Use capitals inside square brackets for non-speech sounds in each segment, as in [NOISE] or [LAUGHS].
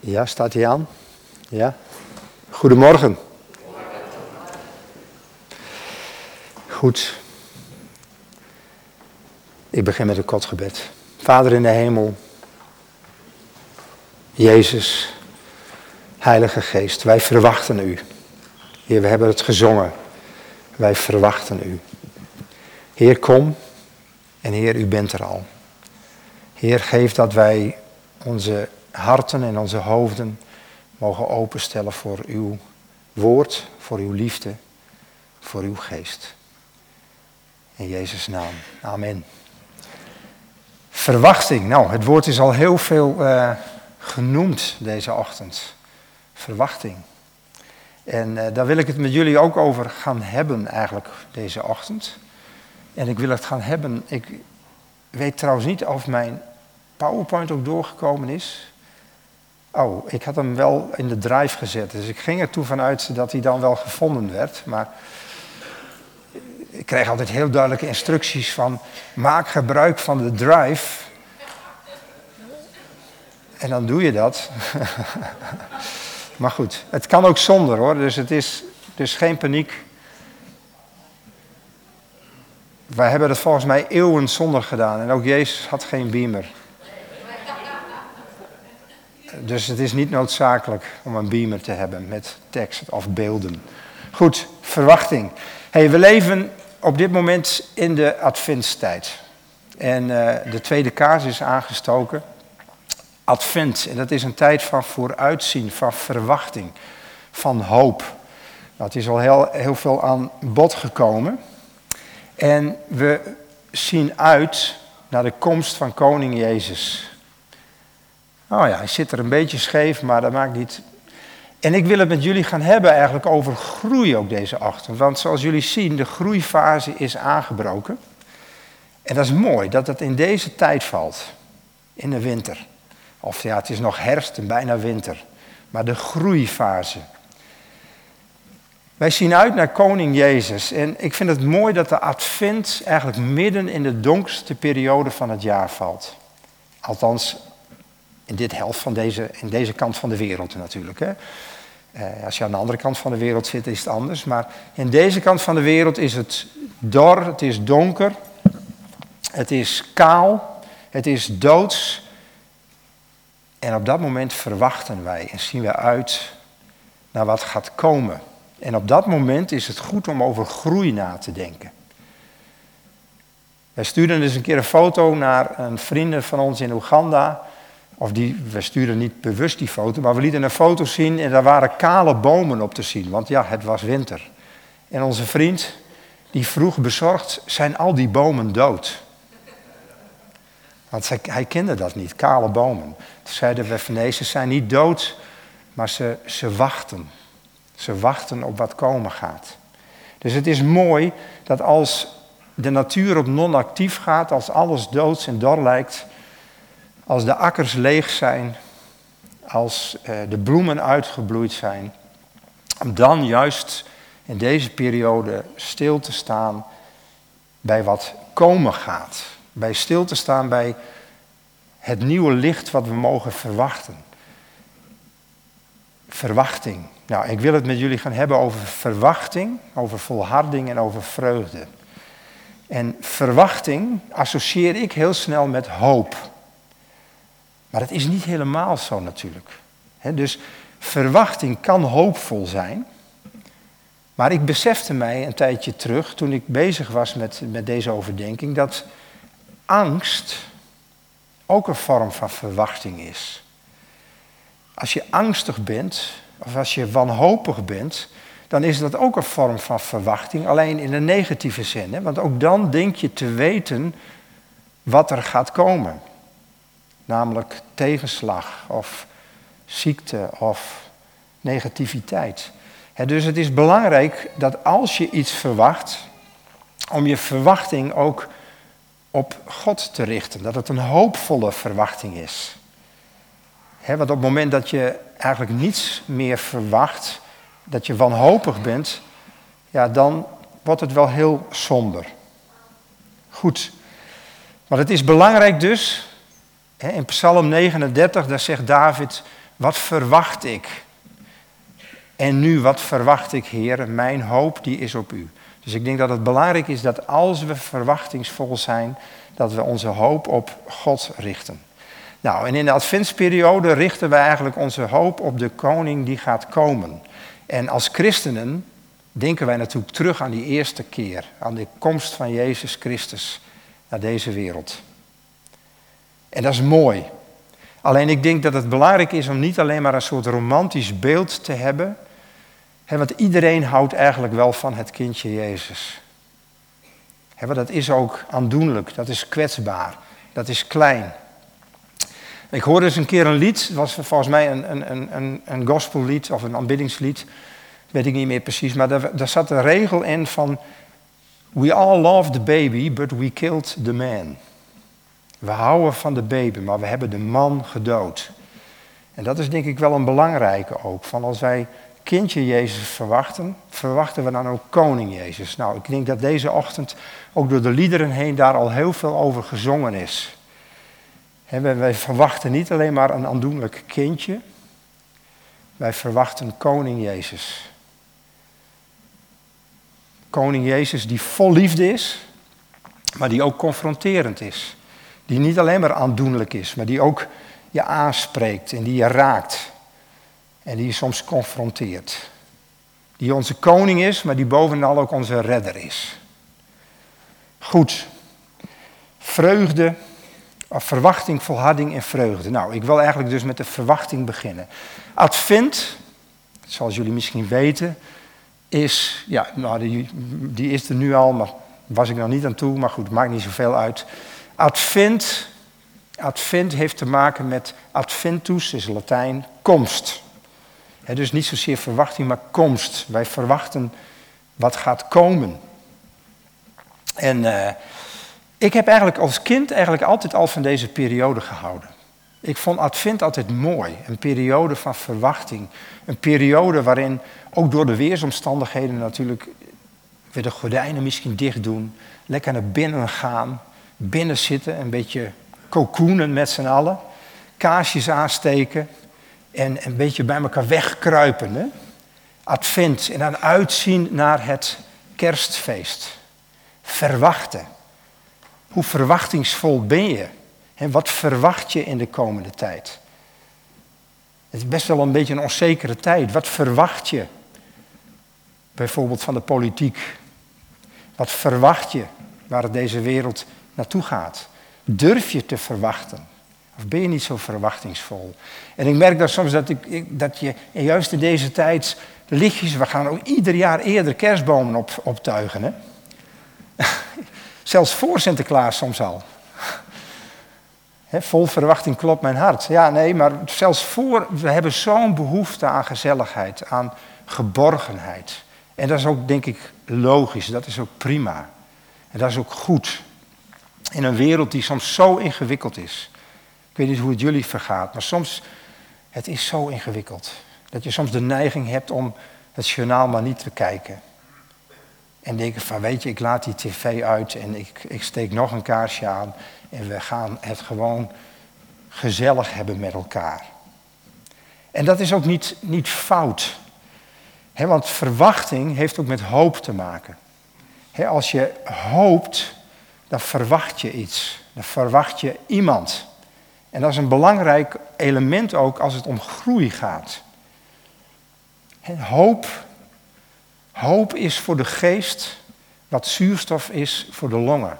Ja, staat hij aan? Ja. Goedemorgen. Goed. Ik begin met een kort gebed. Vader in de hemel, Jezus, Heilige Geest, wij verwachten u. We hebben het gezongen. Wij verwachten u. Heer, kom en Heer, u bent er al. Heer, geef dat wij onze harten en onze hoofden mogen openstellen voor uw woord, voor uw liefde, voor uw geest. In Jezus' naam. Amen. Verwachting. Nou, het woord is al heel veel uh, genoemd deze ochtend. Verwachting. En uh, daar wil ik het met jullie ook over gaan hebben eigenlijk deze ochtend. En ik wil het gaan hebben. Ik weet trouwens niet of mijn PowerPoint ook doorgekomen is. Oh, ik had hem wel in de drive gezet. Dus ik ging er toe vanuit dat hij dan wel gevonden werd. Maar ik kreeg altijd heel duidelijke instructies van maak gebruik van de drive. En dan doe je dat. [LAUGHS] maar goed, het kan ook zonder hoor. Dus het is dus geen paniek. Wij hebben het volgens mij eeuwen zonder gedaan. En ook Jezus had geen beamer. Dus het is niet noodzakelijk om een beamer te hebben met tekst of beelden. Goed, verwachting. Hey, we leven op dit moment in de adventstijd. En uh, de tweede kaars is aangestoken. Advent, en dat is een tijd van vooruitzien, van verwachting, van hoop. Dat is al heel, heel veel aan bod gekomen. En we zien uit naar de komst van koning Jezus. Oh ja, hij zit er een beetje scheef, maar dat maakt niet. En ik wil het met jullie gaan hebben eigenlijk over groei ook deze ochtend. Want zoals jullie zien, de groeifase is aangebroken. En dat is mooi dat het in deze tijd valt. In de winter. Of ja, het is nog herfst en bijna winter. Maar de groeifase. Wij zien uit naar Koning Jezus. En ik vind het mooi dat de Advent eigenlijk midden in de donkerste periode van het jaar valt. Althans, in dit helft van deze, in deze kant van de wereld natuurlijk. Hè. Eh, als je aan de andere kant van de wereld zit, is het anders. Maar in deze kant van de wereld is het dor, het is donker, het is kaal, het is doods. En op dat moment verwachten wij en zien we uit naar wat gaat komen. En op dat moment is het goed om over groei na te denken. Wij stuurden dus een keer een foto naar een vrienden van ons in Oeganda. Of die, we stuurden niet bewust die foto, maar we lieten een foto zien en daar waren kale bomen op te zien. Want ja, het was winter. En onze vriend, die vroeg bezorgd, zijn al die bomen dood? Want hij kende dat niet, kale bomen. Toen zeiden we van zijn niet dood, maar ze, ze wachten. Ze wachten op wat komen gaat. Dus het is mooi dat als de natuur op non-actief gaat, als alles doods en dor lijkt, als de akkers leeg zijn, als eh, de bloemen uitgebloeid zijn, om dan juist in deze periode stil te staan bij wat komen gaat. Bij stil te staan bij het nieuwe licht wat we mogen verwachten. Verwachting. Nou, ik wil het met jullie gaan hebben over verwachting, over volharding en over vreugde. En verwachting associeer ik heel snel met hoop. Maar het is niet helemaal zo natuurlijk. dus verwachting kan hoopvol zijn. Maar ik besefte mij een tijdje terug, toen ik bezig was met, met deze overdenking, dat angst ook een vorm van verwachting is. Als je angstig bent, of als je wanhopig bent, dan is dat ook een vorm van verwachting, alleen in een negatieve zin. Hè? Want ook dan denk je te weten wat er gaat komen namelijk tegenslag of ziekte of negativiteit. dus het is belangrijk dat als je iets verwacht, om je verwachting ook op God te richten. Dat het een hoopvolle verwachting is. Want op het moment dat je eigenlijk niets meer verwacht, dat je wanhopig bent, ja, dan wordt het wel heel somber. Goed. Maar het is belangrijk dus, in Psalm 39, daar zegt David, wat verwacht ik? En nu, wat verwacht ik, Heer? Mijn hoop, die is op u. Dus ik denk dat het belangrijk is dat als we verwachtingsvol zijn, dat we onze hoop op God richten. Nou, en in de adventsperiode richten wij eigenlijk onze hoop op de koning die gaat komen. En als christenen denken wij natuurlijk terug aan die eerste keer, aan de komst van Jezus Christus naar deze wereld. En dat is mooi. Alleen ik denk dat het belangrijk is om niet alleen maar een soort romantisch beeld te hebben. Hè, want iedereen houdt eigenlijk wel van het kindje Jezus. Hè, want dat is ook aandoenlijk, dat is kwetsbaar, dat is klein. Ik hoorde eens een keer een lied, het was volgens mij een, een, een, een gospellied of een aanbiddingslied, weet ik niet meer precies, maar daar, daar zat een regel in van We all love the baby, but we killed the man. We houden van de baby, maar we hebben de man gedood. En dat is denk ik wel een belangrijke ook. Van als wij kindje Jezus verwachten, verwachten we dan ook koning Jezus. Nou, ik denk dat deze ochtend ook door de liederen heen daar al heel veel over gezongen is. Wij verwachten niet alleen maar een aandoenlijk kindje, wij verwachten koning Jezus. Koning Jezus die vol liefde is, maar die ook confronterend is. Die niet alleen maar aandoenlijk is, maar die ook je aanspreekt en die je raakt. En die je soms confronteert. Die onze koning is, maar die bovenal ook onze redder is. Goed. Vreugde, verwachting, volharding en vreugde. Nou, ik wil eigenlijk dus met de verwachting beginnen. Advent, zoals jullie misschien weten, is, ja, nou, die, die is er nu al, maar was ik nog niet aan toe, maar goed, maakt niet zoveel uit. Advent, advent heeft te maken met adventus, is Latijn, komst. dus niet zozeer verwachting, maar komst. Wij verwachten wat gaat komen. En uh, ik heb eigenlijk als kind eigenlijk altijd al van deze periode gehouden. Ik vond Advent altijd mooi. Een periode van verwachting. Een periode waarin ook door de weersomstandigheden natuurlijk weer de gordijnen misschien dicht doen. Lekker naar binnen gaan binnen zitten, een beetje cocoonen met z'n allen, kaarsjes aansteken en een beetje bij elkaar wegkruipen. Advent en dan uitzien naar het kerstfeest. Verwachten. Hoe verwachtingsvol ben je? En wat verwacht je in de komende tijd? Het is best wel een beetje een onzekere tijd. Wat verwacht je? Bijvoorbeeld van de politiek. Wat verwacht je waar deze wereld naartoe gaat. Durf je te verwachten? Of ben je niet zo verwachtingsvol? En ik merk dat soms dat, ik, dat je juist in deze tijd lichtjes, we gaan ook ieder jaar eerder kerstbomen op, optuigen. Hè? [LAUGHS] Zelfs voor Sinterklaas soms al. vol verwachting klopt mijn hart. Ja, nee, maar zelfs voor, we hebben zo'n behoefte aan gezelligheid, aan geborgenheid. En dat is ook, denk ik, logisch, dat is ook prima. En dat is ook goed. In een wereld die soms zo ingewikkeld is. Ik weet niet hoe het jullie vergaat, maar soms, het is zo ingewikkeld. Dat je soms de neiging hebt om het journaal maar niet te kijken. En denken van, weet je, ik laat die tv uit en ik, ik steek nog een kaarsje aan. En we gaan het gewoon gezellig hebben met elkaar. En dat is ook niet, niet fout. want verwachting heeft ook met hoop te maken. als je hoopt, dan verwacht je iets. Dan verwacht je iemand. En dat is een belangrijk element ook als het om groei gaat. En hoop, hoop is voor de geest wat zuurstof is voor de longen.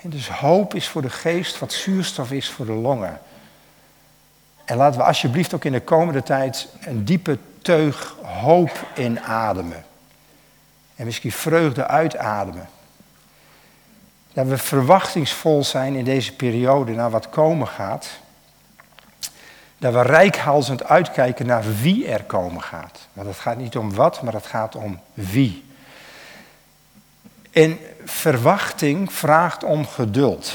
En dus hoop is voor de geest wat zuurstof is voor de longen. En laten we alsjeblieft ook in de komende tijd een diepe teug hoop inademen. En misschien vreugde uitademen dat we verwachtingsvol zijn in deze periode naar wat komen gaat. Dat we rijkhalsend uitkijken naar wie er komen gaat. Want het gaat niet om wat, maar het gaat om wie. En verwachting vraagt om geduld.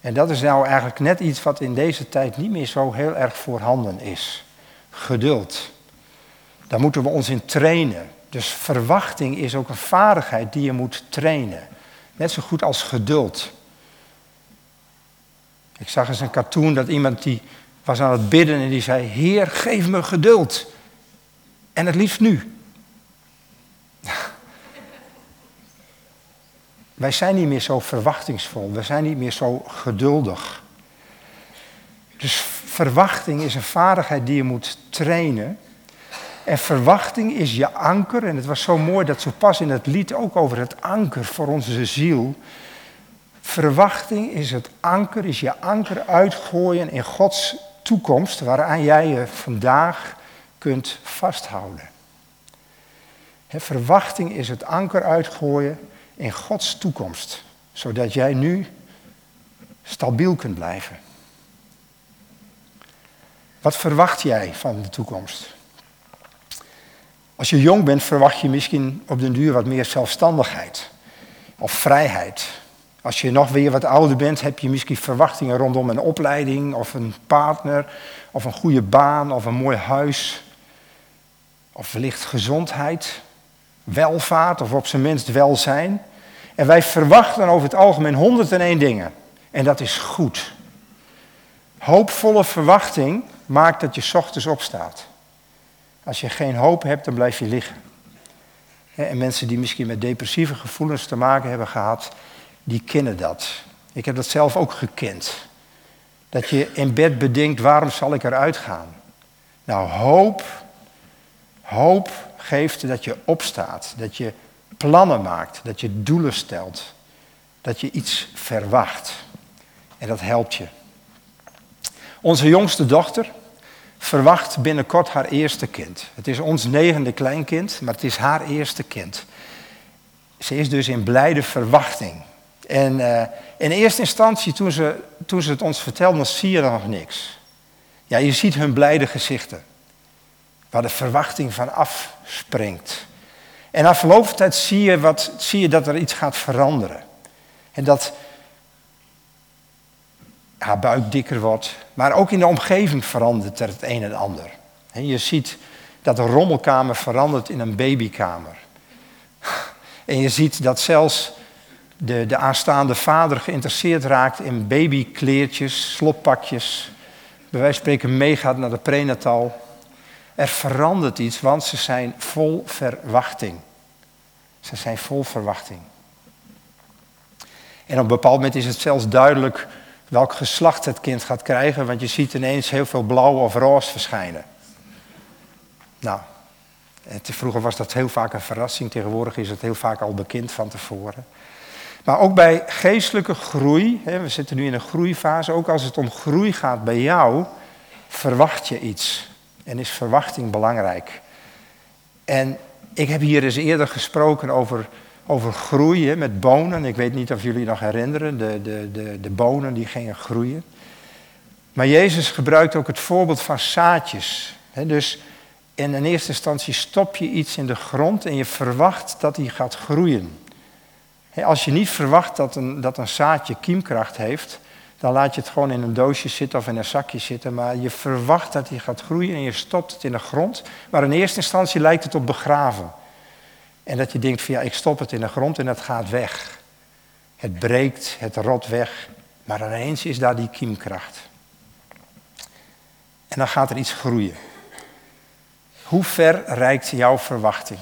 En dat is nou eigenlijk net iets wat in deze tijd niet meer zo heel erg voorhanden is. Geduld. Daar moeten we ons in trainen. Dus verwachting is ook een vaardigheid die je moet trainen. Net zo goed als geduld. Ik zag eens een cartoon dat iemand die was aan het bidden en die zei: Heer, geef me geduld. En het liefst nu. [LAUGHS] Wij zijn niet meer zo verwachtingsvol, we zijn niet meer zo geduldig. Dus verwachting is een vaardigheid die je moet trainen. En verwachting is je anker. En het was zo mooi dat zo pas in het lied ook over het anker voor onze ziel. Verwachting is het anker, is je anker uitgooien in Gods toekomst waaraan jij je vandaag kunt vasthouden. verwachting is het anker uitgooien in Gods toekomst, zodat jij nu stabiel kunt blijven. Wat verwacht jij van de toekomst? Als je jong bent, verwacht je misschien op den duur wat meer zelfstandigheid of vrijheid. Als je nog weer wat ouder bent, heb je misschien verwachtingen rondom een opleiding of een partner of een goede baan of een mooi huis. Of wellicht gezondheid, welvaart of op zijn minst welzijn. En wij verwachten over het algemeen 101 dingen. En dat is goed. Hoopvolle verwachting maakt dat je ochtends opstaat. Als je geen hoop hebt, dan blijf je liggen. En mensen die misschien met depressieve gevoelens te maken hebben gehad, die kennen dat. Ik heb dat zelf ook gekend. Dat je in bed bedenkt, waarom zal ik eruit gaan? Nou, hoop, hoop geeft dat je opstaat, dat je plannen maakt, dat je doelen stelt, dat je iets verwacht. En dat helpt je. Onze jongste dochter verwacht binnenkort haar eerste kind. Het is ons negende kleinkind, maar het is haar eerste kind. Ze is dus in blijde verwachting. En uh, in eerste instantie, toen ze, toen ze het ons vertelden, zie je er nog niks. Ja, je ziet hun blijde gezichten. Waar de verwachting van afspringt. En na verloop van tijd zie je, wat, zie je dat er iets gaat veranderen. En dat haar buik dikker wordt. Maar ook in de omgeving verandert er het een en ander. Je ziet dat de rommelkamer verandert in een babykamer. [LAUGHS] En je ziet dat zelfs de, de aanstaande vader geïnteresseerd raakt in babykleertjes, sloppakjes. Bij wijze van spreken meegaat naar de prenatal. Er verandert iets, want ze zijn vol verwachting. Ze zijn vol verwachting. En op een bepaald moment is het zelfs duidelijk welk geslacht het kind gaat krijgen, want je ziet ineens heel veel blauw of roze verschijnen. Nou, vroeger was dat heel vaak een verrassing, tegenwoordig is het heel vaak al bekend van tevoren. Maar ook bij geestelijke groei, we zitten nu in een groeifase, ook als het om groei gaat bij jou, verwacht je iets. En is verwachting belangrijk. En ik heb hier eens eerder gesproken over, over groeien met bonen. Ik weet niet of jullie nog herinneren, de, de, de, de bonen die gingen groeien. Maar Jezus gebruikt ook het voorbeeld van zaadjes. dus in een eerste instantie stop je iets in de grond en je verwacht dat die gaat groeien. Als je niet verwacht dat een, dat een zaadje kiemkracht heeft, dan laat je het gewoon in een doosje zitten of in een zakje zitten. Maar je verwacht dat hij gaat groeien en je stopt het in de grond. Maar in eerste instantie lijkt het op begraven. En dat je denkt van ja, ik stop het in de grond en het gaat weg. Het breekt, het rot weg. Maar ineens is daar die kiemkracht. En dan gaat er iets groeien. Hoe ver reikt jouw verwachting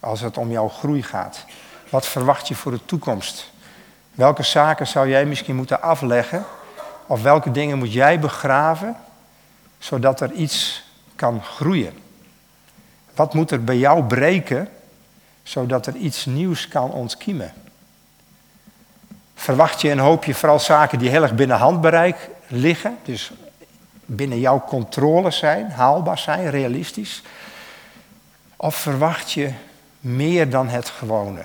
als het om jouw groei gaat? Wat verwacht je voor de toekomst? Welke zaken zou jij misschien moeten afleggen of welke dingen moet jij begraven, zodat er iets kan groeien? Wat moet er bij jou breken, zodat er iets nieuws kan ontkiemen? Verwacht je en hoop je vooral zaken die heel erg binnen handbereik liggen, dus binnen jouw controle zijn, haalbaar zijn, realistisch? Of verwacht je meer dan het gewone?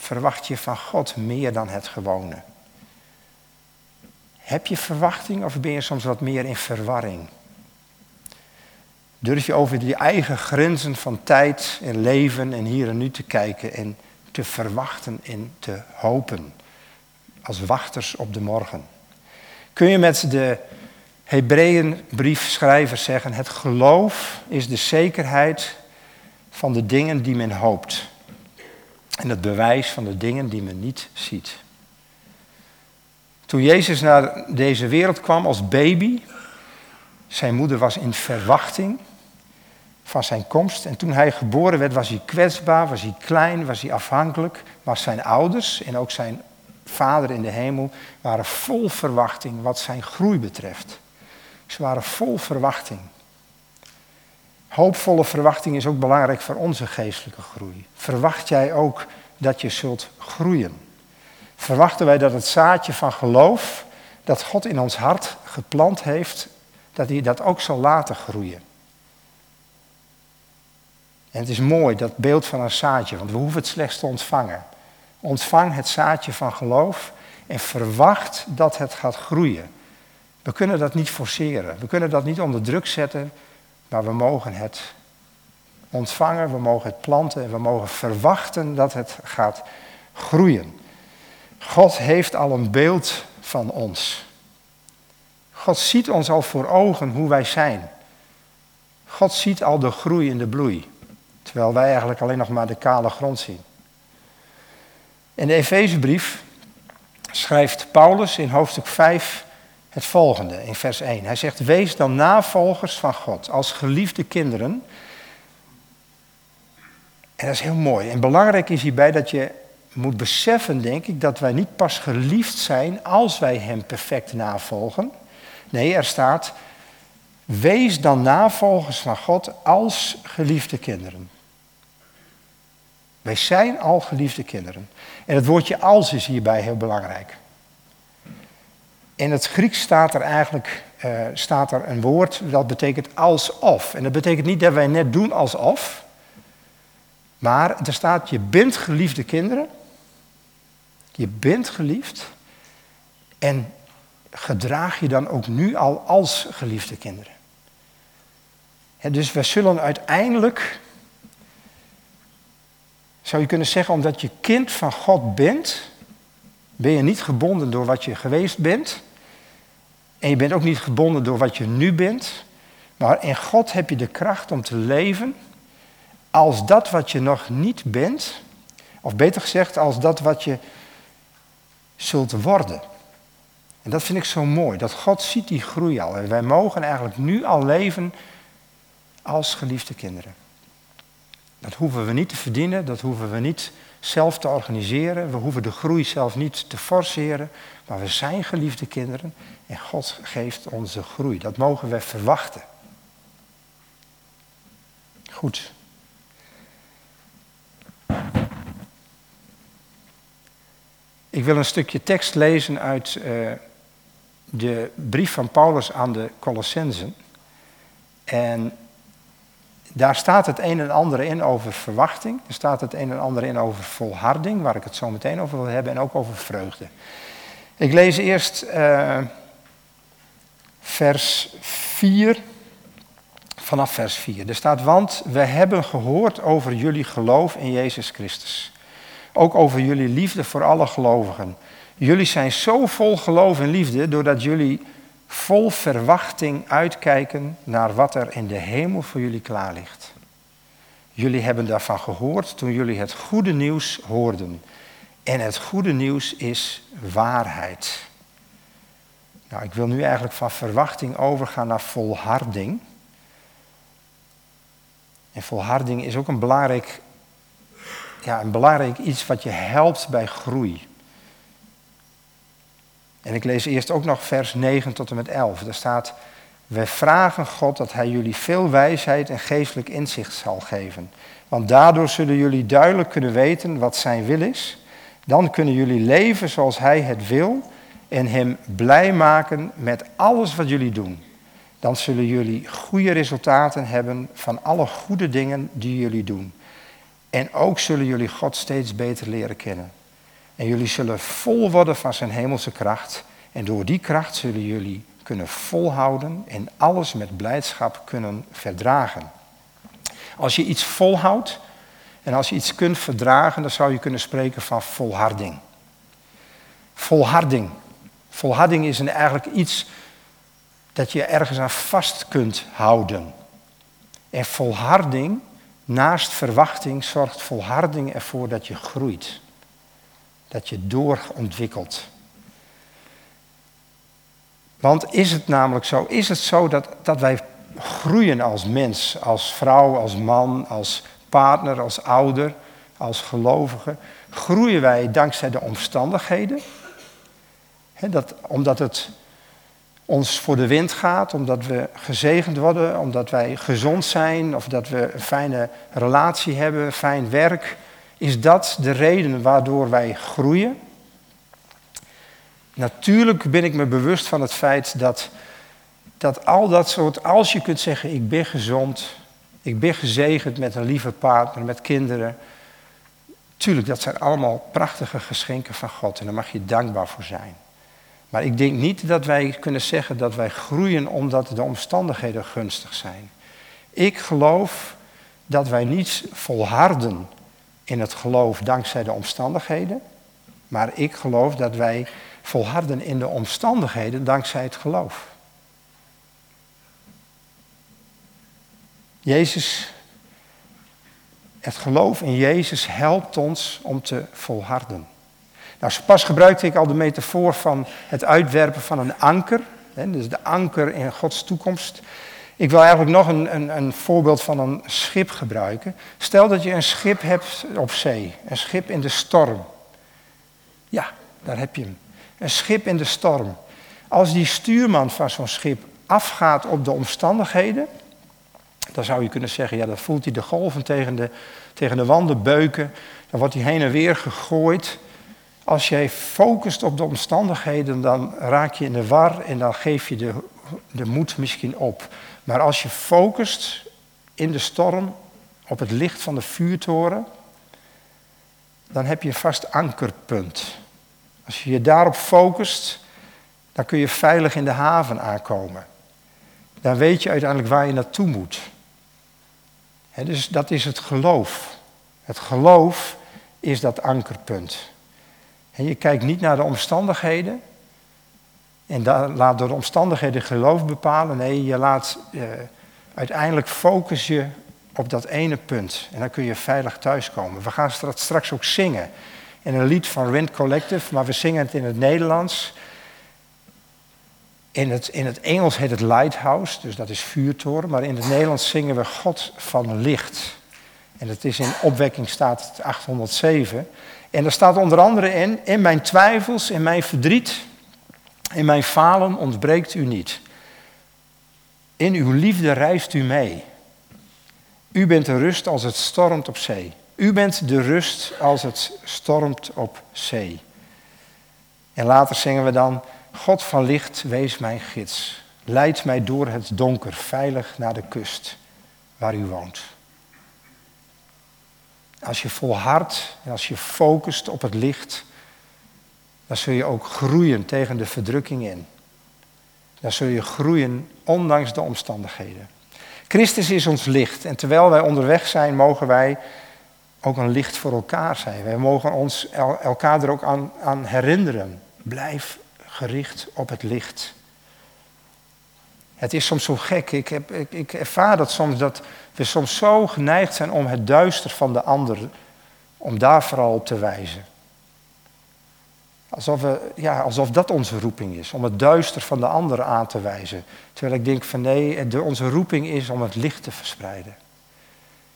Verwacht je van God meer dan het gewone? Heb je verwachting of ben je soms wat meer in verwarring? Durf je over die eigen grenzen van tijd en leven en hier en nu te kijken en te verwachten en te hopen als wachters op de morgen? Kun je met de Hebreeënbriefschrijver zeggen, het geloof is de zekerheid van de dingen die men hoopt. En het bewijs van de dingen die men niet ziet. Toen Jezus naar deze wereld kwam als baby, zijn moeder was in verwachting van zijn komst. En toen hij geboren werd, was hij kwetsbaar, was hij klein, was hij afhankelijk. Was zijn ouders en ook zijn vader in de hemel waren vol verwachting wat zijn groei betreft. Ze waren vol verwachting. Hoopvolle verwachting is ook belangrijk voor onze geestelijke groei. Verwacht jij ook dat je zult groeien? Verwachten wij dat het zaadje van geloof dat God in ons hart geplant heeft, dat hij dat ook zal laten groeien? En het is mooi, dat beeld van een zaadje, want we hoeven het slechts te ontvangen. Ontvang het zaadje van geloof en verwacht dat het gaat groeien. We kunnen dat niet forceren, we kunnen dat niet onder druk zetten, maar we mogen het ontvangen, we mogen het planten en we mogen verwachten dat het gaat groeien. God heeft al een beeld van ons. God ziet ons al voor ogen hoe wij zijn. God ziet al de groei en de bloei. Terwijl wij eigenlijk alleen nog maar de kale grond zien. In de Efezebrief schrijft Paulus in hoofdstuk 5 het volgende, in vers 1. Hij zegt, wees dan navolgers van God als geliefde kinderen. En dat is heel mooi. En belangrijk is hierbij dat je moet beseffen, denk ik, dat wij niet pas geliefd zijn als wij Hem perfect navolgen. Nee, er staat, wees dan navolgers van God als geliefde kinderen. Wij zijn al geliefde kinderen. En het woordje als is hierbij heel belangrijk. In het Grieks staat er eigenlijk uh, staat er een woord dat betekent alsof. En dat betekent niet dat wij net doen alsof. Maar er staat je bent geliefde kinderen. Je bent geliefd. En gedraag je dan ook nu al als geliefde kinderen. dus we zullen uiteindelijk zou je kunnen zeggen, omdat je kind van God bent, ben je niet gebonden door wat je geweest bent. En je bent ook niet gebonden door wat je nu bent. Maar in God heb je de kracht om te leven als dat wat je nog niet bent. Of beter gezegd, als dat wat je zult worden. En dat vind ik zo mooi, dat God ziet die groei al. En wij mogen eigenlijk nu al leven als geliefde kinderen. Dat hoeven we niet te verdienen, dat hoeven we niet zelf te organiseren. We hoeven de groei zelf niet te forceren. Maar we zijn geliefde kinderen en God geeft ons de groei. Dat mogen we verwachten. Goed. Ik wil een stukje tekst lezen uit uh, de brief van Paulus aan de Colossensen. En daar staat het een en ander in over verwachting. Er staat het een en ander in over volharding, waar ik het zo meteen over wil hebben, en ook over vreugde. Ik lees eerst uh, vers 4, vanaf vers 4. Er staat, want we hebben gehoord over jullie geloof in Jezus Christus. Ook over jullie liefde voor alle gelovigen. Jullie zijn zo vol geloof en liefde doordat jullie vol verwachting uitkijken naar wat er in de hemel voor jullie klaar ligt. Jullie hebben daarvan gehoord toen jullie het goede nieuws hoorden. En het goede nieuws is waarheid. Nou, ik wil nu eigenlijk van verwachting overgaan naar volharding. En volharding is ook een belangrijk, ja, een belangrijk iets wat je helpt bij groei. En ik lees eerst ook nog vers 9 tot en met 11. Daar staat, wij vragen God dat Hij jullie veel wijsheid en geestelijk inzicht zal geven. Want daardoor zullen jullie duidelijk kunnen weten wat Zijn wil is. Dan kunnen jullie leven zoals Hij het wil en Hem blij maken met alles wat jullie doen. Dan zullen jullie goede resultaten hebben van alle goede dingen die jullie doen. En ook zullen jullie God steeds beter leren kennen. En jullie zullen vol worden van zijn hemelse kracht. En door die kracht zullen jullie kunnen volhouden en alles met blijdschap kunnen verdragen. Als je iets volhoudt en als je iets kunt verdragen, dan zou je kunnen spreken van volharding. Volharding. Volharding is eigenlijk iets dat je ergens aan vast kunt houden. En volharding naast verwachting zorgt volharding ervoor dat je groeit. Dat je doorontwikkelt. Want is het namelijk zo, is het zo dat, dat wij groeien als mens, als vrouw, als man, als partner, als ouder, als gelovige? Groeien wij dankzij de omstandigheden? dat, omdat het ons voor de wind gaat, omdat we gezegend worden, omdat wij gezond zijn of dat we een fijne relatie hebben, fijn werk. Is dat de reden waardoor wij groeien? Natuurlijk ben ik me bewust van het feit dat, dat al dat soort, als je kunt zeggen, ik ben gezond, ik ben gezegend met een lieve partner, met kinderen. Tuurlijk, dat zijn allemaal prachtige geschenken van God en daar mag je dankbaar voor zijn. Maar ik denk niet dat wij kunnen zeggen dat wij groeien omdat de omstandigheden gunstig zijn. Ik geloof dat wij niet volharden in het geloof dankzij de omstandigheden, maar ik geloof dat wij volharden in de omstandigheden dankzij het geloof. Jezus, het geloof in Jezus helpt ons om te volharden. Nou, pas gebruikte ik al de metafoor van het uitwerpen van een anker. Hè, dus de anker in Gods toekomst. Ik wil eigenlijk nog een, een, een, voorbeeld van een schip gebruiken. Stel dat je een schip hebt op zee, een schip in de storm. Ja, daar heb je hem. Een schip in de storm. Als die stuurman van zo'n schip afgaat op de omstandigheden, dan zou je kunnen zeggen, ja, dan voelt hij de golven tegen de, tegen de wanden beuken, dan wordt hij heen en weer gegooid. Als jij focust op de omstandigheden, dan raak je in de war en dan geef je de, de moed misschien op. Maar als je focust in de storm op het licht van de vuurtoren, dan heb je een vast ankerpunt. Als je je daarop focust, dan kun je veilig in de haven aankomen. Dan weet je uiteindelijk waar je naartoe moet. dus dat is het geloof. Het geloof is dat ankerpunt. En je kijkt niet naar de omstandigheden. En laat door de omstandigheden geloof bepalen. Nee, je laat eh, uiteindelijk focus je op dat ene punt. En dan kun je veilig thuiskomen. We gaan straks ook zingen. In een lied van Wind Collective, maar we zingen het in het Nederlands. In het, in het Engels heet het Lighthouse, dus dat is vuurtoren. Maar in het Nederlands zingen we God van licht. En dat is in opwekking staat 807. En er staat onder andere in, in mijn twijfels, in mijn verdriet, in mijn falen ontbreekt u niet. In uw liefde reist u mee. U bent de rust als het stormt op zee. U bent de rust als het stormt op zee. En later zingen we dan, God van licht, wees mijn gids. Leid mij door het donker veilig naar de kust waar u woont. Als je volhardt en als je focust op het licht, dan zul je ook groeien tegen de verdrukking in. Dan zul je groeien ondanks de omstandigheden. Christus is ons licht en terwijl wij onderweg zijn, mogen wij ook een licht voor elkaar zijn. Wij mogen ons elkaar er ook aan, aan herinneren. Blijf gericht op het licht. Het is soms zo gek. Ik, heb, ik, ik ervaar dat soms dat we soms zo geneigd zijn om het duister van de ander, om daar vooral op te wijzen. Alsof, we, ja, alsof dat onze roeping is, om het duister van de ander aan te wijzen. Terwijl ik denk van nee, onze roeping is om het licht te verspreiden.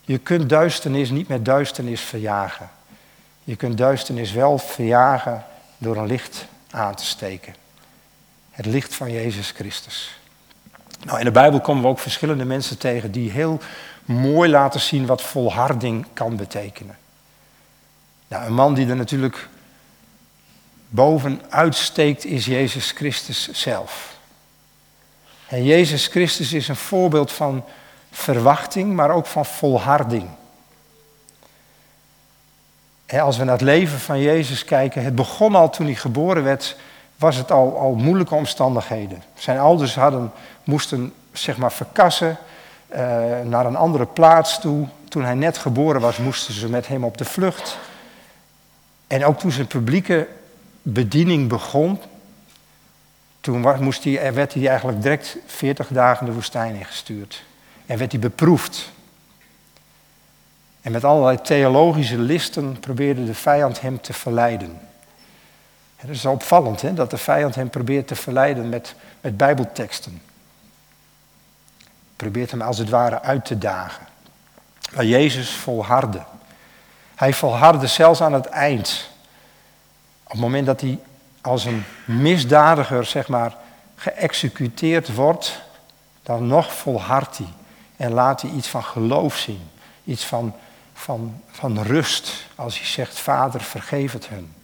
Je kunt duisternis niet met duisternis verjagen. Je kunt duisternis wel verjagen door een licht aan te steken. Het licht van Jezus Christus. Nou, in de Bijbel komen we ook verschillende mensen tegen die heel mooi laten zien wat volharding kan betekenen. Nou, een man die er natuurlijk bovenuit steekt is Jezus Christus zelf. En Jezus Christus is een voorbeeld van verwachting, maar ook van volharding. als we naar het leven van Jezus kijken, het begon al toen hij geboren werd, was het al, al moeilijke omstandigheden. Zijn ouders hadden, moesten zeg maar verkassen uh, naar een andere plaats toe. Toen hij net geboren was, moesten ze met hem op de vlucht. En ook toen zijn publieke bediening begon, toen moest hij, werd hij eigenlijk direct 40 dagen de woestijn ingestuurd. En werd hij beproefd. En met allerlei theologische listen probeerde de vijand hem te verleiden. Het is opvallend hè, dat de vijand hem probeert te verleiden met, met bijbelteksten. Probeert hem als het ware uit te dagen. Maar Jezus volhardde. Hij volhardde zelfs aan het eind. Op het moment dat hij als een misdadiger, zeg maar, geëxecuteerd wordt, dan nog volhardt hij. En laat hij iets van geloof zien. Iets van, van, van rust. Als hij zegt, Vader, vergeef het hun.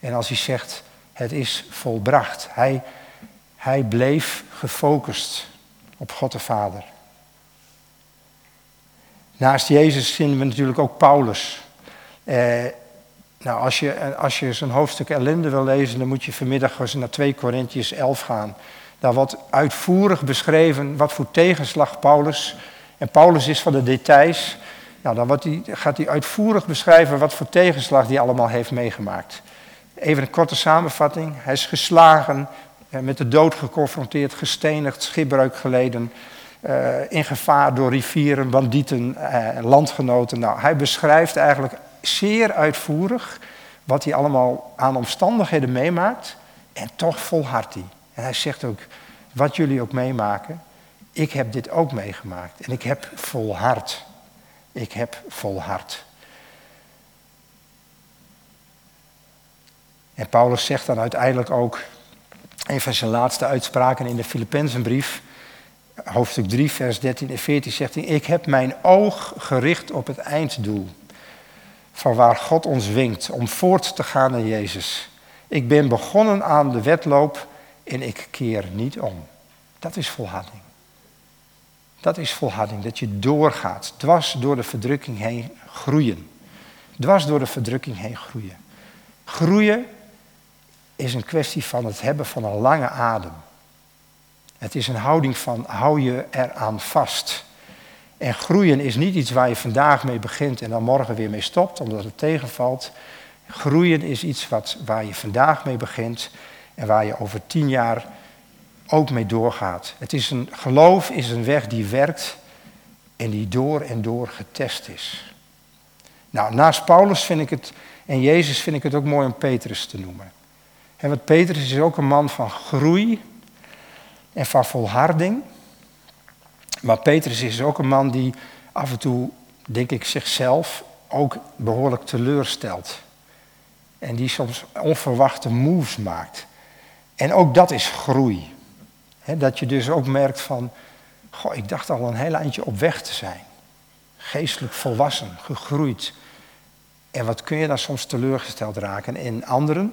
En als hij zegt, het is volbracht. Hij, hij bleef gefocust op God de Vader. Naast Jezus vinden we natuurlijk ook Paulus. Eh, nou, als je, als je zo'n hoofdstuk ellende wil lezen, dan moet je vanmiddag eens naar 2 Korintiërs 11 gaan. Daar wordt uitvoerig beschreven wat voor tegenslag Paulus. En Paulus is van de details. Nou, dan wordt hij, gaat hij uitvoerig beschrijven wat voor tegenslag hij allemaal heeft meegemaakt. Even een korte samenvatting. Hij is geslagen, eh, met de dood geconfronteerd, gestenigd, schipbreuk geleden. Uh, in gevaar door rivieren, bandieten, uh, landgenoten. Nou, hij beschrijft eigenlijk zeer uitvoerig wat hij allemaal aan omstandigheden meemaakt. En toch volhardt hij. En hij zegt ook, wat jullie ook meemaken, ik heb dit ook meegemaakt. En ik heb volhard. Ik heb volhard. En Paulus zegt dan uiteindelijk ook, een van zijn laatste uitspraken in de Filippenzenbrief, hoofdstuk 3, vers 13 en 14, zegt hij, ik heb mijn oog gericht op het einddoel, van waar God ons winkt om voort te gaan naar Jezus. Ik ben begonnen aan de wedloop en ik keer niet om. Dat is volharding. Dat is volharding, dat je doorgaat, dwars door de verdrukking heen groeien. Dwars door de verdrukking heen groeien. Groeien is een kwestie van het hebben van een lange adem. Het is een houding van hou je eraan vast. En groeien is niet iets waar je vandaag mee begint en dan morgen weer mee stopt omdat het tegenvalt. Groeien is iets wat, waar je vandaag mee begint en waar je over tien jaar ook mee doorgaat. Het is een, geloof is een weg die werkt en die door en door getest is. Nou, naast Paulus vind ik het, en Jezus vind ik het ook mooi om Petrus te noemen. En want Petrus is ook een man van groei en van volharding. Maar Petrus is ook een man die af en toe, denk ik, zichzelf ook behoorlijk teleurstelt. En die soms onverwachte moves maakt. En ook dat is groei. dat je dus ook merkt van, goh, ik dacht al een heel eindje op weg te zijn. Geestelijk volwassen, gegroeid. En wat kun je dan soms teleurgesteld raken in anderen?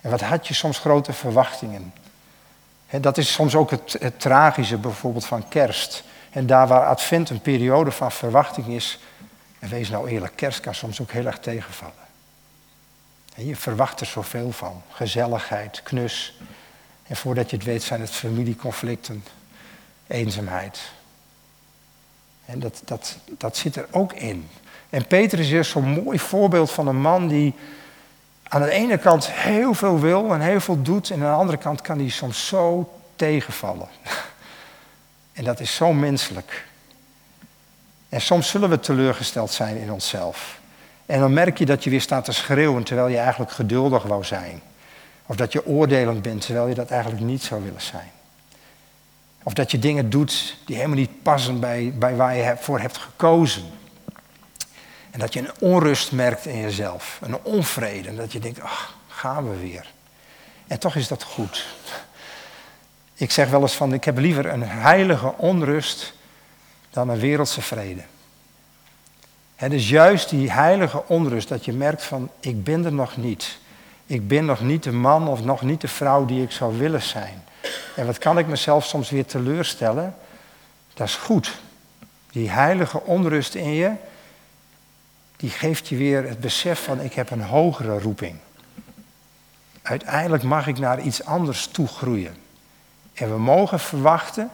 En wat had je soms grote verwachtingen? Dat is soms ook het, tragische bijvoorbeeld van kerst. En daar waar advent een periode van verwachting is, en wees nou eerlijk, kerst kan soms ook heel erg tegenvallen. je verwacht er zoveel van. Gezelligheid, knus. En voordat je het weet zijn het familieconflicten, eenzaamheid. En dat, dat, dat zit er ook in. En Peter is zo'n mooi voorbeeld van een man die aan de ene kant heel veel wil en heel veel doet, en aan de andere kant kan hij soms zo tegenvallen. [LAUGHS] En dat is zo menselijk. En soms zullen we teleurgesteld zijn in onszelf. En dan merk je dat je weer staat te schreeuwen terwijl je eigenlijk geduldig wou zijn. Of dat je oordelend bent terwijl je dat eigenlijk niet zou willen zijn. Of dat je dingen doet die helemaal niet passen bij, bij waar je voor hebt gekozen. En dat je een onrust merkt in jezelf, een onvrede. En dat je denkt, ach, gaan we weer. En toch is dat goed. Ik zeg wel eens van, ik heb liever een heilige onrust dan een wereldse vrede. Het is juist die heilige onrust dat je merkt van, ik ben er nog niet. Ik ben nog niet de man of nog niet de vrouw die ik zou willen zijn. En wat kan ik mezelf soms weer teleurstellen? Dat is goed. Die heilige onrust in je, die geeft je weer het besef van ik heb een hogere roeping. Uiteindelijk mag ik naar iets anders toe groeien. En we mogen verwachten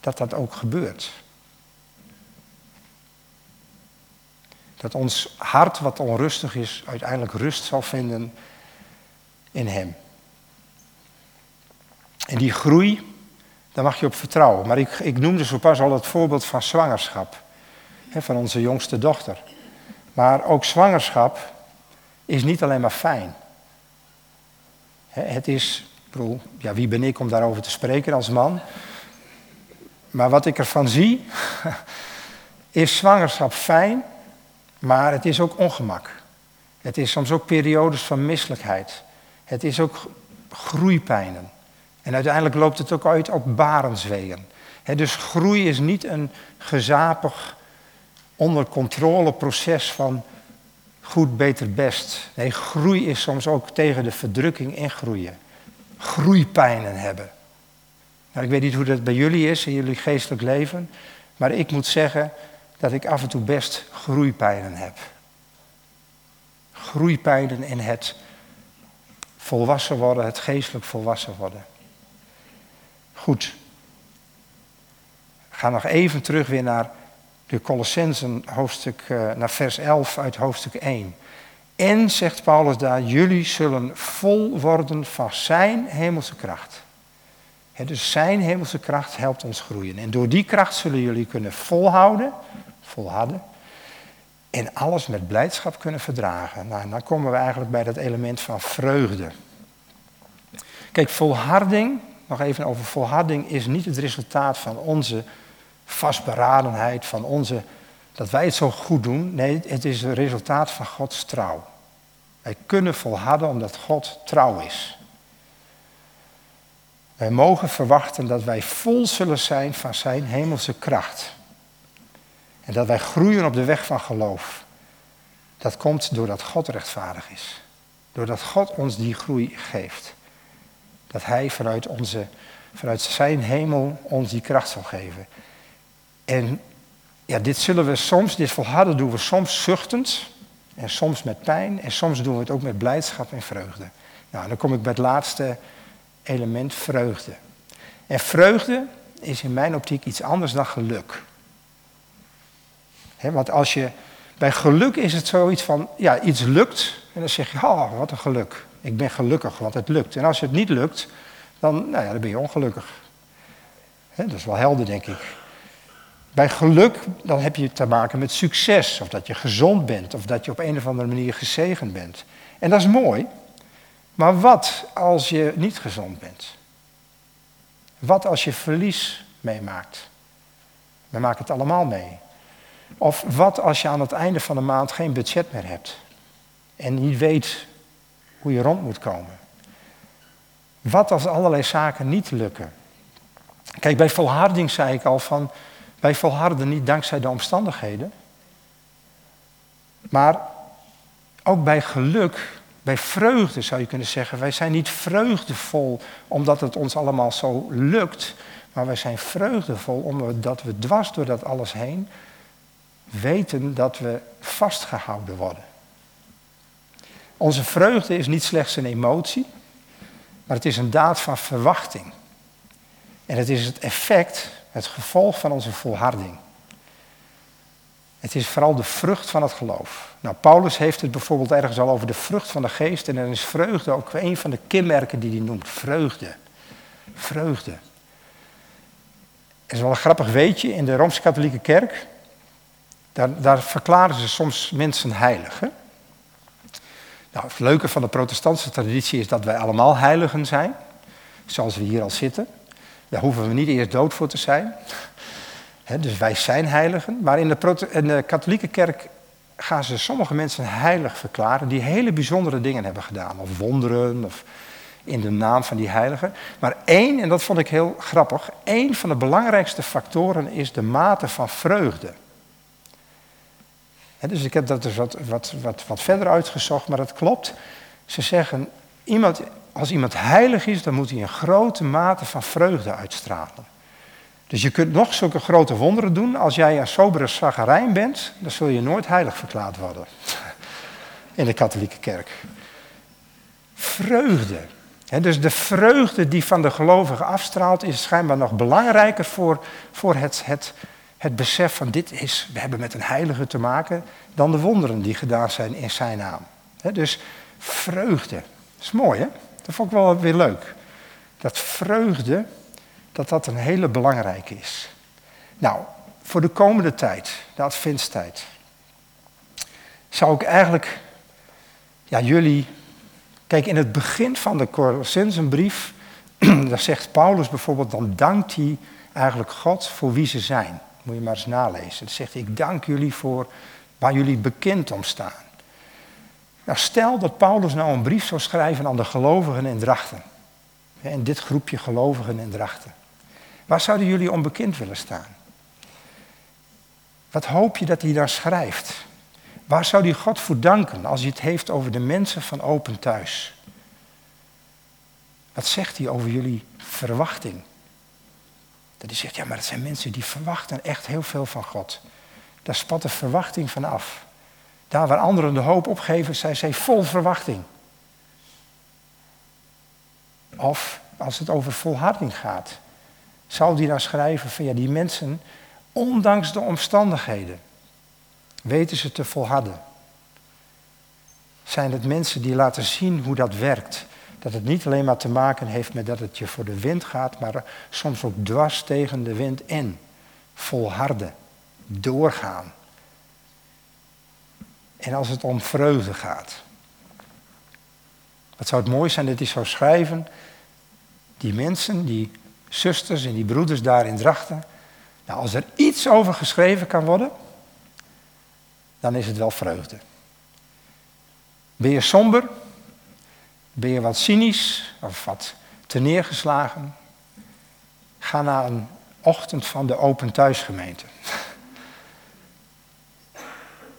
dat dat ook gebeurt. Dat ons hart, wat onrustig is, uiteindelijk rust zal vinden in Hem. En die groei, daar mag je op vertrouwen. Maar ik, ik noemde zo pas al het voorbeeld van zwangerschap van onze jongste dochter. Maar ook zwangerschap is niet alleen maar fijn. Het is, bedoel, ja, wie ben ik om daarover te spreken als man? Maar wat ik ervan zie, [LAUGHS] is zwangerschap fijn, maar het is ook ongemak. Het is soms ook periodes van misselijkheid. Het is ook groeipijnen. En uiteindelijk loopt het ook uit op barensweeën. dus groei is niet een gezapig, onder controle proces van goed, beter, best. Nee, groei is soms ook tegen de verdrukking in groeien. Groeipijnen hebben. Nou, ik weet niet hoe dat bij jullie is in jullie geestelijk leven, maar ik moet zeggen dat ik af en toe best groeipijnen heb. Groeipijnen in het volwassen worden, het geestelijk volwassen worden. Goed. Ga nog even terug weer naar de Colossensen hoofdstuk, eh, naar vers 11 uit hoofdstuk 1. En, zegt Paulus daar, jullie zullen vol worden van zijn hemelse kracht. dus zijn hemelse kracht helpt ons groeien. En door die kracht zullen jullie kunnen volhouden, volharden, en alles met blijdschap kunnen verdragen. Nou, dan komen we eigenlijk bij dat element van vreugde. Kijk, volharding, nog even over volharding, is niet het resultaat van onze vastberadenheid, van onze, dat wij het zo goed doen. Nee, het is het resultaat van Gods trouw. Wij kunnen volharden omdat God trouw is. Wij mogen verwachten dat wij vol zullen zijn van Zijn hemelse kracht. En dat wij groeien op de weg van geloof. Dat komt doordat God rechtvaardig is. Doordat God ons die groei geeft. Dat Hij vanuit, onze, vanuit Zijn hemel ons die kracht zal geven. En ja, dit zullen we soms, dit volharden doen we soms zuchtend. En soms met pijn. En soms doen we het ook met blijdschap en vreugde. Nou, dan kom ik bij het laatste element, vreugde. En vreugde is in mijn optiek iets anders dan geluk. want als je, bij geluk is het zoiets van, ja, iets lukt. En dan zeg je, oh, wat een geluk. Ik ben gelukkig, want het lukt. En als het niet lukt, dan, nou ja, dan ben je ongelukkig. dat is wel helder, denk ik. Bij geluk, dan heb je te maken met succes. Of dat je gezond bent. Of dat je op een of andere manier gezegend bent. En dat is mooi. Maar wat als je niet gezond bent? Wat als je verlies meemaakt? We maken het allemaal mee. Of wat als je aan het einde van de maand geen budget meer hebt? En niet weet hoe je rond moet komen? Wat als allerlei zaken niet lukken? Kijk, bij volharding zei ik al van wij volharden niet dankzij de omstandigheden. Maar ook bij geluk, bij vreugde zou je kunnen zeggen. Wij zijn niet vreugdevol omdat het ons allemaal zo lukt. Maar wij zijn vreugdevol omdat we dwars door dat alles heen weten dat we vastgehouden worden. Onze vreugde is niet slechts een emotie, maar het is een daad van verwachting. En het is het effect het gevolg van onze volharding. Het is vooral de vrucht van het geloof. Nou, Paulus heeft het bijvoorbeeld ergens al over de vrucht van de geest. En dan is vreugde ook een van de kenmerken die hij noemt. Vreugde. Vreugde. Er is wel een grappig weetje in de Rooms-Katholieke Kerk. Daar, daar, verklaren ze soms mensen heilig. Hè? Nou, het leuke van de protestantse traditie is dat wij allemaal heiligen zijn. Zoals we hier al zitten. Daar hoeven we niet eerst dood voor te zijn. dus wij zijn heiligen. Maar in de, in de katholieke kerk gaan ze sommige mensen heilig verklaren die hele bijzondere dingen hebben gedaan. Of wonderen, of in de naam van die heiligen. Maar één, en dat vond ik heel grappig, één van de belangrijkste factoren is de mate van vreugde. dus ik heb dat dus wat, wat, wat, wat verder uitgezocht, maar dat klopt. Ze zeggen, iemand als iemand heilig is, dan moet hij een grote mate van vreugde uitstralen. Dus je kunt nog zulke grote wonderen doen. Als jij een sobere zagarijn bent, dan zul je nooit heilig verklaard worden. In de katholieke kerk. Vreugde. dus de vreugde die van de gelovige afstraalt, is schijnbaar nog belangrijker voor, voor het, het, het besef van dit is, we hebben met een heilige te maken, dan de wonderen die gedaan zijn in zijn naam. dus vreugde. Dat is mooi hè? Dat vond ik wel weer leuk. Dat vreugde, dat dat een hele belangrijke is. Nou, voor de komende tijd, de adventstijd, zou ik eigenlijk ja, jullie. Kijk, in het begin van de Colossensenbrief, [CLEARS THROAT] daar zegt Paulus bijvoorbeeld, dan dankt hij eigenlijk God voor wie ze zijn. Moet je maar eens nalezen. Dan zegt hij, ik dank jullie voor waar jullie bekend om staan. Nou, stel dat Paulus nou een brief zou schrijven aan de gelovigen in Drachten. In dit groepje gelovigen in Drachten. Waar zouden jullie onbekend willen staan? Wat hoop je dat hij daar schrijft? Waar zou hij God voor danken als hij het heeft over de mensen van Open Thuis? Wat zegt hij over jullie verwachting? Dat hij zegt, ja, maar het zijn mensen die verwachten echt heel veel van God. Daar spat de verwachting van af. Daar waar anderen de hoop opgeven, zijn zij vol verwachting. Of als het over volharding gaat, zou die dan schrijven van ja, die mensen, ondanks de omstandigheden, weten ze te volharden. Zijn het mensen die laten zien hoe dat werkt? Dat het niet alleen maar te maken heeft met dat het je voor de wind gaat, maar soms ook dwars tegen de wind in. Volharden, doorgaan. En als het om vreugde gaat. Wat zou het mooi zijn dat hij zou schrijven, die mensen, die zusters en die broeders daar in Drachten. Nou, als er iets over geschreven kan worden, dan is het wel vreugde. Ben je somber? Ben je wat cynisch of wat te neergeslagen? Ga naar een ochtend van de Open Thuisgemeente.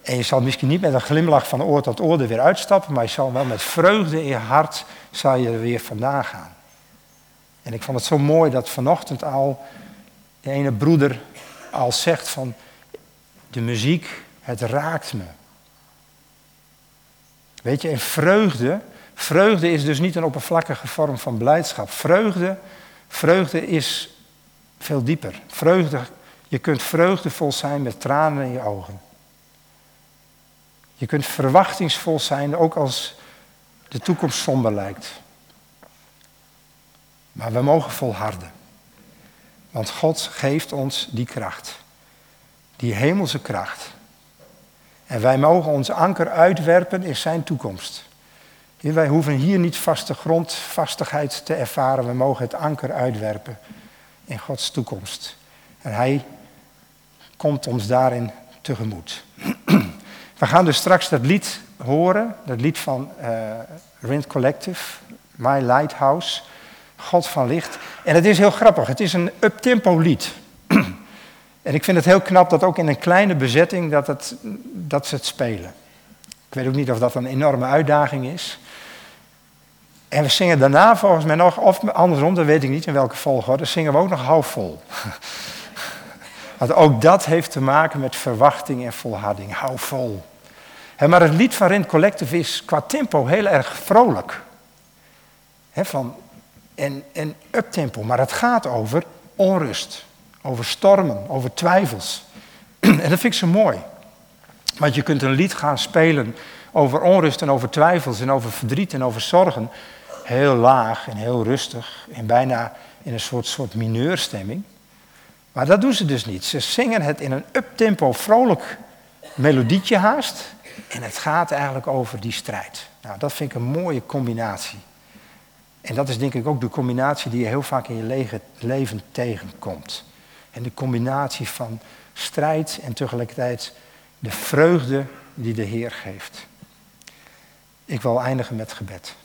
En je zal misschien niet met een glimlach van oor tot oor er weer uitstappen, maar je zal wel met vreugde in je hart zal je er weer vandaan gaan. En ik vond het zo mooi dat vanochtend al de ene broeder al zegt van de muziek, het raakt me. Weet je, en vreugde, vreugde is dus niet een oppervlakkige vorm van blijdschap. Vreugde, vreugde is veel dieper. Vreugde, je kunt vreugdevol zijn met tranen in je ogen. Je kunt verwachtingsvol zijn, ook als de toekomst somber lijkt. Maar we mogen volharden. Want God geeft ons die kracht. Die hemelse kracht. En wij mogen ons anker uitwerpen in zijn toekomst. Wij hoeven hier niet vaste grondvastigheid te ervaren. We mogen het anker uitwerpen in Gods toekomst. En Hij komt ons daarin tegemoet. We gaan dus straks dat lied horen, dat lied van uh, Rent Collective, My Lighthouse, God van Licht. En het is heel grappig, het is een uptempo lied. [CLEARS THROAT] en ik vind het heel knap dat ook in een kleine bezetting dat, het, dat ze het spelen. Ik weet ook niet of dat een enorme uitdaging is. En we zingen daarna volgens mij nog, of andersom, dat weet ik niet in welke volgorde, zingen we ook nog halfvol. [LAUGHS] Want ook dat heeft te maken met verwachting en volharding. Hou vol. maar het lied van Rent Collective is qua tempo heel erg vrolijk. van, en, en uptempo. Maar het gaat over onrust. Over stormen, over twijfels. [CLEARS THROAT] en dat vind ik zo mooi. Want je kunt een lied gaan spelen over onrust en over twijfels en over verdriet en over zorgen. Heel laag en heel rustig en bijna in een soort, soort mineurstemming. Maar dat doen ze dus niet. Ze zingen het in een uptempo, vrolijk melodietje haast. En het gaat eigenlijk over die strijd. Nou, dat vind ik een mooie combinatie. En dat is denk ik ook de combinatie die je heel vaak in je leven tegenkomt. En de combinatie van strijd en tegelijkertijd de vreugde die de Heer geeft. Ik wil eindigen met gebed.